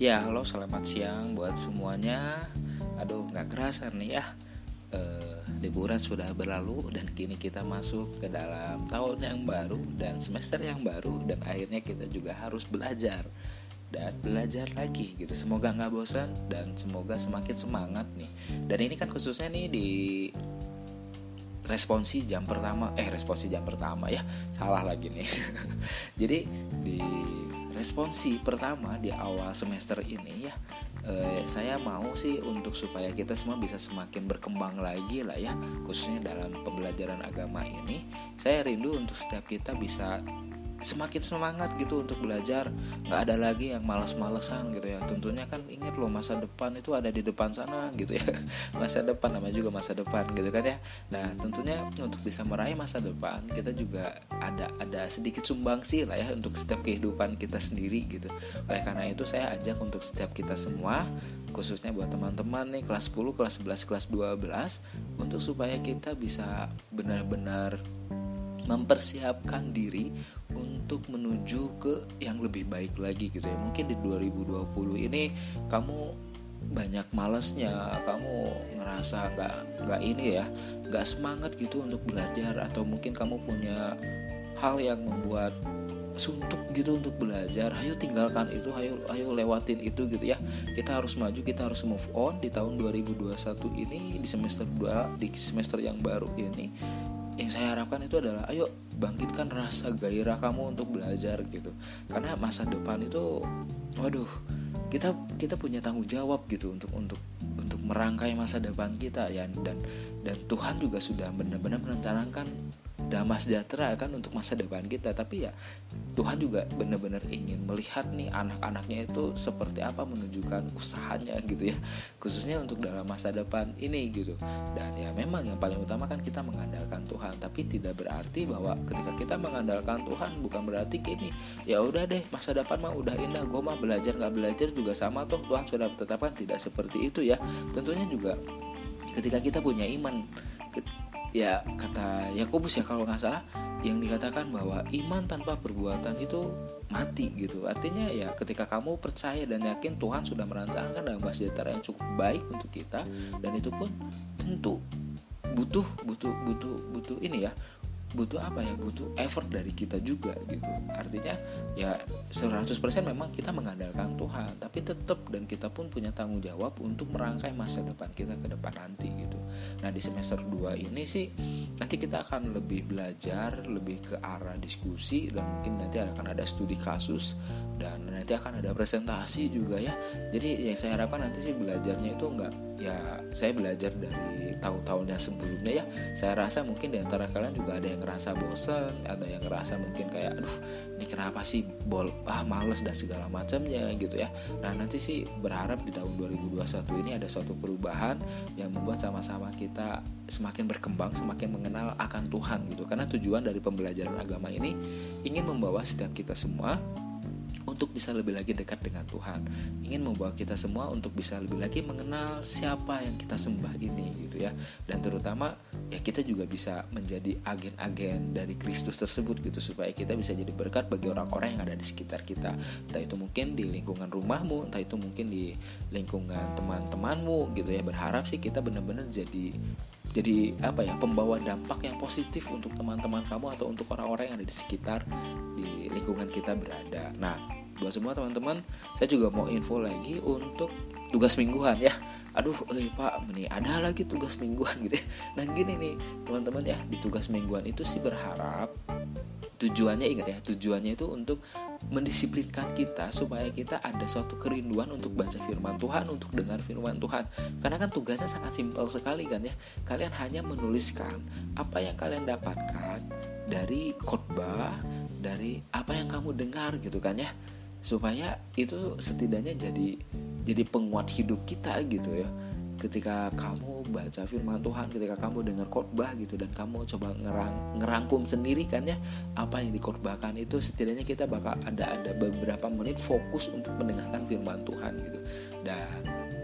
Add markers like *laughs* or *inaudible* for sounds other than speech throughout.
Ya, halo, selamat siang buat semuanya. Aduh, nggak kerasa nih ya. Uh, liburan sudah berlalu dan kini kita masuk ke dalam tahun yang baru dan semester yang baru dan akhirnya kita juga harus belajar dan belajar lagi gitu. Semoga nggak bosan dan semoga semakin semangat nih. Dan ini kan khususnya nih di responsi jam pertama eh responsi jam pertama ya salah lagi nih *laughs* jadi di responsi pertama di awal semester ini ya eh, saya mau sih untuk supaya kita semua bisa semakin berkembang lagi lah ya khususnya dalam pembelajaran agama ini saya rindu untuk setiap kita bisa semakin semangat gitu untuk belajar. Nggak ada lagi yang malas-malesan gitu ya. Tentunya kan ingat loh masa depan itu ada di depan sana gitu ya. *laughs* Masa depan namanya juga masa depan gitu kan ya. Nah tentunya untuk bisa meraih masa depan kita juga ada ada sedikit sumbangsi lah ya untuk setiap kehidupan kita sendiri gitu. Oleh karena itu saya ajak untuk setiap kita semua khususnya buat teman-teman nih kelas 10, kelas 11, kelas 12 untuk supaya kita bisa benar-benar mempersiapkan diri untuk menuju ke yang lebih baik lagi gitu ya. Mungkin di 2020 ini kamu banyak malesnya kamu ngerasa nggak nggak ini ya nggak semangat gitu untuk belajar atau mungkin kamu punya hal yang membuat suntuk gitu untuk belajar ayo tinggalkan itu ayo ayo lewatin itu gitu ya. Kita harus maju kita harus move on di tahun 2021 ini di semester 2 di semester yang baru ini yang saya harapkan itu adalah ayo bangkitkan rasa gairah kamu untuk belajar gitu. Karena masa depan itu waduh kita kita punya tanggung jawab gitu untuk untuk untuk merangkai masa depan kita ya. Dan dan Tuhan juga sudah benar-benar merencanakan damai sejahtera kan untuk masa depan kita. Tapi ya Tuhan juga benar-benar ingin melihat nih anak-anaknya itu seperti apa menunjukkan usahanya gitu ya. Khususnya untuk dalam masa depan ini gitu. Dan ya memang yang paling utama kan kita mengandalkan Tuhan. Tapi tidak berarti bahwa ketika kita mengandalkan Tuhan bukan berarti gini ya udah deh masa depan mah udah indah gue mah belajar nggak belajar juga sama tuh Tuhan sudah tetapkan. Tidak seperti itu ya. Tentunya juga ketika kita punya iman ya kata Yakobus ya kalau nggak salah yang dikatakan bahwa iman tanpa perbuatan itu mati gitu. Artinya ya ketika kamu percaya dan yakin Tuhan sudah merancangkan bahasa sejahtera yang cukup baik untuk kita dan itu pun tentu butuh butuh butuh butuh ini ya butuh apa ya? Butuh effort dari kita juga gitu. Artinya ya 100% memang kita mengandalkan Tuhan tapi tetap dan kita pun punya tanggung jawab untuk merangkai masa depan kita ke depan nanti gitu. Nah di semester 2 ini sih nanti kita akan lebih belajar lebih ke arah diskusi dan mungkin nanti akan ada studi kasus dan nanti akan ada presentasi juga ya. Jadi yang saya harapkan nanti sih belajarnya itu enggak ya saya belajar dari tahun-tahun yang sebelumnya ya. Saya rasa mungkin di antara kalian juga ada yang ngerasa bosan ada yang ngerasa mungkin kayak aduh ini kenapa sih bol ah males dan segala macamnya gitu ya. Nah nanti sih berharap di tahun 2021 ini ada suatu perubahan yang membuat sama-sama kita semakin berkembang semakin mengenal akan Tuhan gitu. Karena tujuan dari pembelajaran agama ini ingin membawa setiap kita semua untuk bisa lebih lagi dekat dengan Tuhan. Ingin membawa kita semua untuk bisa lebih lagi mengenal siapa yang kita sembah ini gitu ya. Dan terutama ya kita juga bisa menjadi agen-agen dari Kristus tersebut gitu. Supaya kita bisa jadi berkat bagi orang-orang yang ada di sekitar kita. Entah itu mungkin di lingkungan rumahmu entah itu mungkin di lingkungan teman-temanmu gitu ya. Berharap sih kita benar-benar jadi jadi apa ya pembawa dampak yang positif untuk teman-teman kamu atau untuk orang-orang yang ada di sekitar di lingkungan kita berada. Nah, buat semua teman-teman saya juga mau info lagi untuk tugas mingguan ya. Aduh eh pak ini ada lagi tugas mingguan gitu ya. nah gini nih teman-teman ya di tugas mingguan itu sih berharap tujuannya ingat ya tujuannya itu untuk mendisiplinkan kita supaya kita ada suatu kerinduan untuk baca firman Tuhan untuk dengar firman Tuhan. Karena kan tugasnya sangat simpel sekali kan ya. Kalian hanya menuliskan apa yang kalian dapatkan dari khotbah dari apa yang kamu dengar gitu kan ya supaya itu setidaknya jadi jadi penguat hidup kita gitu ya. Ketika kamu baca firman Tuhan ketika kamu dengar khotbah gitu dan kamu coba ngerang, ngerangkum sendiri kan ya apa yang dikorbakan itu setidaknya kita bakal ada ada beberapa menit fokus untuk mendengarkan firman Tuhan gitu. Dan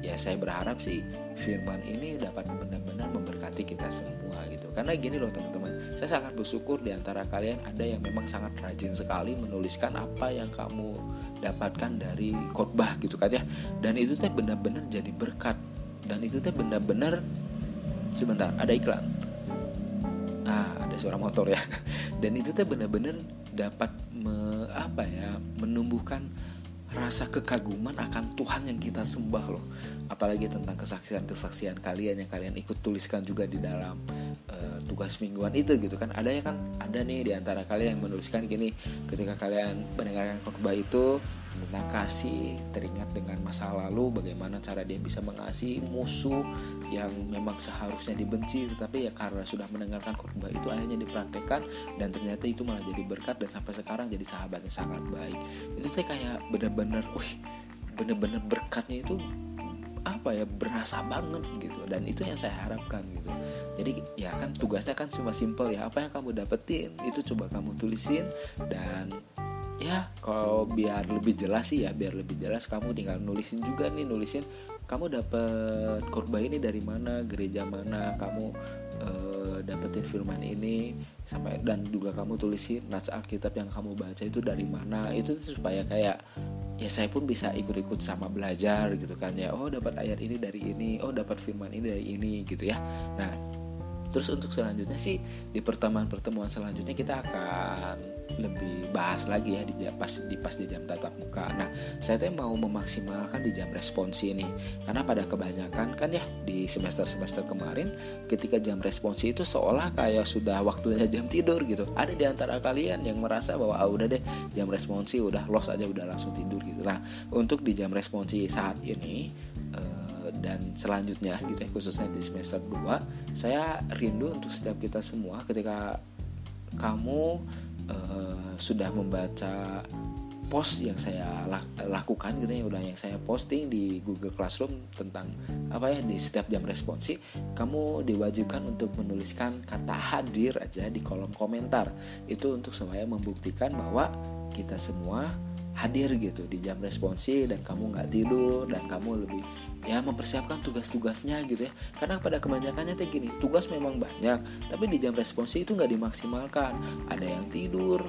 ya saya berharap sih firman ini dapat benar-benar memberkati kita semua gitu. Karena gini loh teman-teman saya sangat bersyukur di antara kalian ada yang memang sangat rajin sekali menuliskan apa yang kamu dapatkan dari khotbah gitu kan ya. Dan itu teh benar-benar jadi berkat. Dan itu teh benar-benar sebentar ada iklan. Ah ada suara motor ya. *laughs* Dan itu teh benar-benar dapat me, apa ya menumbuhkan rasa kekaguman akan Tuhan yang kita sembah loh. Apalagi tentang kesaksian-kesaksian kalian yang kalian ikut tuliskan juga di dalam uh, tugas mingguan itu gitu kan. Ada ya kan ada nih di antara kalian yang menuliskan gini ketika kalian mendengarkan khotbah itu tentang kasih teringat dengan masa lalu bagaimana cara dia bisa mengasihi musuh yang memang seharusnya dibenci tetapi ya karena sudah mendengarkan khotbah itu akhirnya dipraktekkan dan ternyata itu malah jadi berkat dan sampai sekarang jadi sahabat yang sangat baik. Itu saya kayak bener-bener wih bener-bener berkatnya itu apa ya berasa banget gitu. Dan itu yang saya harapkan gitu. Jadi ya kan tugasnya kan cuma simple ya apa yang kamu dapetin itu coba kamu tulisin dan ya kalau biar lebih jelas sih ya biar lebih jelas kamu tinggal nulisin juga nih nulisin kamu dapet korban ini dari mana gereja mana kamu uh, dapetin firman ini sampai dan juga kamu tulisin nats alkitab yang kamu baca itu dari mana itu supaya kayak ya saya pun bisa ikut-ikut sama belajar gitu kan ya oh dapat ayat ini dari ini oh dapat firman ini dari ini gitu ya. Nah Terus untuk selanjutnya sih di pertemuan-pertemuan selanjutnya kita akan lebih bahas lagi ya di pas di pas di jam tatap muka. Nah, saya tuh mau memaksimalkan di jam responsi ini karena pada kebanyakan kan ya di semester-semester kemarin ketika jam responsi itu seolah kayak sudah waktunya jam tidur gitu. Ada di antara kalian yang merasa bahwa ah udah deh jam responsi udah los aja udah langsung tidur gitu. Nah, untuk di jam responsi saat ini dan selanjutnya gitu ya khususnya di semester 2 saya rindu untuk setiap kita semua ketika kamu uh, sudah membaca post yang saya lakukan gitu ya udah yang saya posting di Google Classroom tentang apa ya di setiap jam responsi kamu diwajibkan untuk menuliskan kata hadir aja di kolom komentar. Itu untuk supaya membuktikan bahwa kita semua hadir gitu di jam responsi dan kamu nggak tidur dan kamu lebih ya mempersiapkan tugas-tugasnya gitu ya. Karena pada kebanyakannya teh gini tugas memang banyak tapi di jam responsi itu nggak dimaksimalkan. Ada yang tidur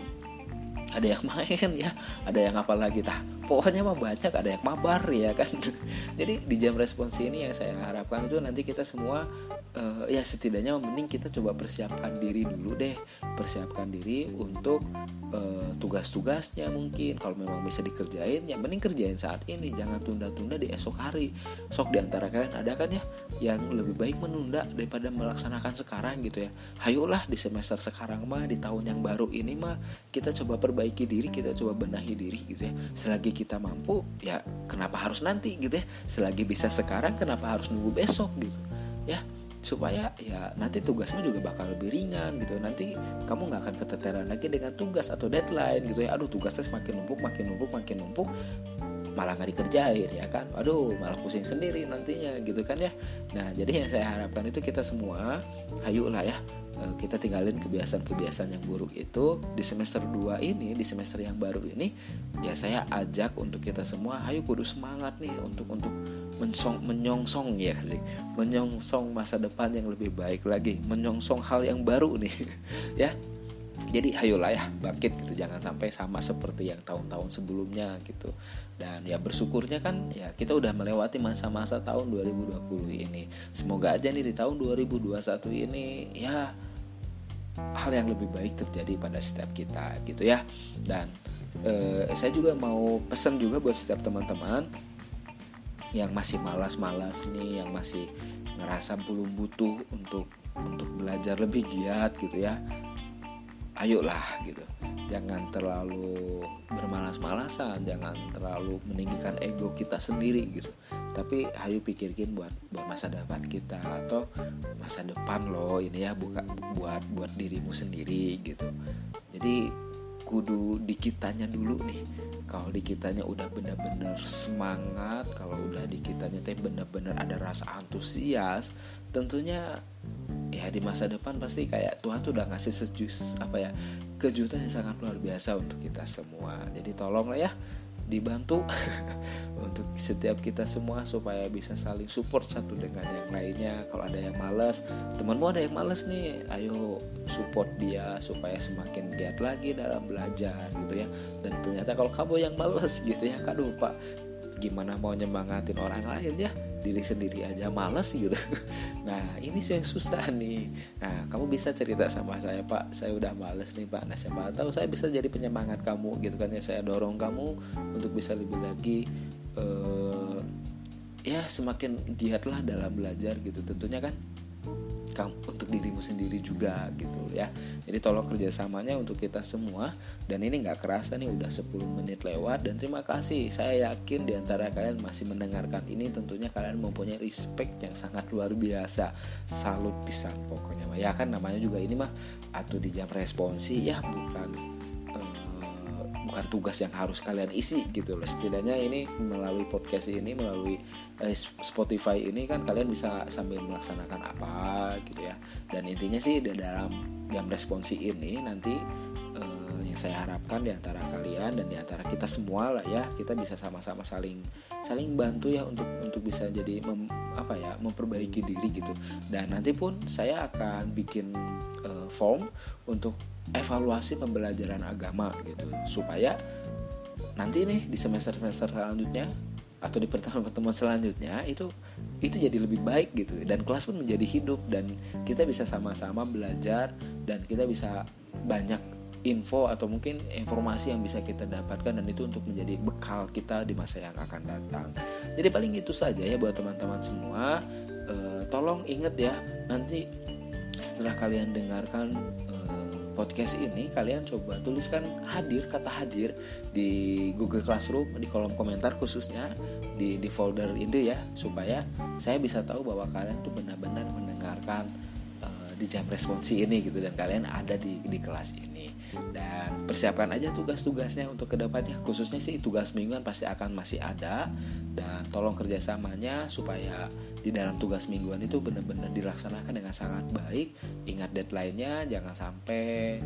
ada yang *laughs* main ya ada yang apa lagi tah pokoknya mah banyak ada yang mabar ya kan? *laughs* Jadi di jam responsi ini yang saya harapkan itu nanti kita semua uh, ya setidaknya mending kita coba persiapkan diri dulu deh. Persiapkan diri untuk uh, tugas-tugasnya mungkin. Kalau memang bisa dikerjain ya mending kerjain saat ini. Jangan tunda-tunda di esok hari. Sok di antara kalian ada kan ya yang lebih baik menunda daripada melaksanakan sekarang gitu ya. Hayulah di semester sekarang mah di tahun yang baru ini mah kita coba perbaiki diri kita coba benahi diri gitu ya. Selagi kita mampu ya kenapa harus nanti gitu ya? Selagi bisa sekarang kenapa harus nunggu besok gitu? Ya supaya ya nanti tugasmu juga bakal lebih ringan gitu. Nanti kamu nggak akan keteteran lagi dengan tugas atau deadline gitu ya. Aduh tugasnya semakin numpuk makin numpuk makin numpuk malah nggak dikerjain ya kan? Aduh malah pusing sendiri nantinya gitu kan ya? Nah jadi yang saya harapkan itu kita semua hayu lah ya eh, kita tinggalin kebiasaan-kebiasaan yang buruk itu. Di semester 2 ini di semester yang baru ini ya saya ajak untuk kita semua hayu kudu semangat nih untuk untuk mensong, menyongsong ya sih? Menyongsong masa depan yang lebih baik lagi menyongsong hal yang baru nih *laughs* ya jadi ayolah ya bangkit gitu. Jangan sampai sama seperti yang tahun-tahun sebelumnya gitu. Dan ya bersyukurnya kan ya kita udah melewati masa-masa tahun 2020 ini. Semoga aja nih di tahun 2021 ini ya hal yang lebih baik terjadi pada setiap kita gitu ya. Dan eh, saya juga mau pesan juga buat setiap teman-teman yang masih malas-malas nih yang masih ngerasa belum butuh untuk untuk belajar lebih giat gitu ya ayolah gitu. Jangan terlalu bermalas-malasan jangan terlalu meninggikan ego kita sendiri gitu. Tapi ayo pikirkan buat buat masa depan kita atau masa depan lo ini ya buka buat buat dirimu sendiri gitu. Jadi kudu di kitanya dulu nih. Kalau di kitanya udah bener-bener semangat kalau udah di kitanya teh bener-bener ada rasa antusias tentunya ya di masa depan pasti kayak Tuhan tuh udah ngasih sejus apa ya kejutan yang sangat luar biasa untuk kita semua. Jadi tolonglah ya dibantu *laughs* untuk setiap kita semua supaya bisa saling support satu dengan yang lainnya. Kalau ada yang males temanmu ada yang males nih ayo support dia supaya semakin giat lagi dalam belajar gitu ya. Dan ternyata kalau kamu yang males gitu ya kaduh pak gimana mau nyemangatin orang lain ya diri sendiri aja males gitu. *laughs* Nah ini sih yang susah nih. Nah kamu bisa cerita sama saya pak. Saya udah males nih pak. Nah siapa tahu saya bisa jadi penyemangat kamu gitu kan ya. Saya dorong kamu untuk bisa lebih lagi uh, ya semakin giatlah dalam belajar gitu. Tentunya kan kamu untuk dirimu sendiri juga gitu ya. Jadi tolong kerjasamanya untuk kita semua. Dan ini nggak kerasa nih udah 10 menit lewat. Dan terima kasih saya yakin di antara kalian masih mendengarkan ini. Tentunya kalian mempunyai respect yang sangat luar biasa. Salut pisan pokoknya ya kan namanya juga ini mah atau di jam responsi ya bukan bukan tugas yang harus kalian isi gitu loh. Setidaknya ini melalui podcast ini melalui eh, Spotify ini kan kalian bisa sambil melaksanakan apa gitu ya. Dan intinya sih dalam jam responsi ini nanti eh, yang saya harapkan di antara kalian dan di antara kita semua lah ya kita bisa sama-sama saling saling bantu ya untuk untuk bisa jadi mem, apa ya memperbaiki diri gitu. Dan nanti pun saya akan bikin uh, form untuk evaluasi pembelajaran agama gitu supaya nanti nih di semester semester selanjutnya atau di pertemuan-pertemuan selanjutnya itu itu jadi lebih baik gitu dan kelas pun menjadi hidup dan kita bisa sama-sama belajar dan kita bisa banyak info atau mungkin informasi yang bisa kita dapatkan dan itu untuk menjadi bekal kita di masa yang akan datang. Jadi paling itu saja ya buat teman-teman semua. E, tolong ingat ya nanti setelah kalian dengarkan podcast ini kalian coba tuliskan hadir kata hadir di Google Classroom di kolom komentar khususnya di di folder ini ya supaya saya bisa tahu bahwa kalian tuh benar-benar mendengarkan uh, di jam responsi ini gitu dan kalian ada di di kelas ini. Dan persiapkan aja tugas-tugasnya untuk ke depannya khususnya sih tugas mingguan pasti akan masih ada dan tolong kerjasamanya supaya di dalam tugas mingguan itu benar-benar dilaksanakan dengan sangat baik. Ingat deadline-nya jangan sampai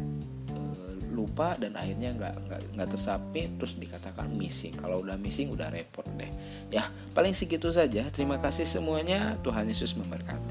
uh, lupa dan akhirnya nggak nggak nggak tersapit terus dikatakan missing. Kalau udah missing udah repot deh. Ya paling segitu saja. Terima kasih semuanya. Tuhan Yesus memberkati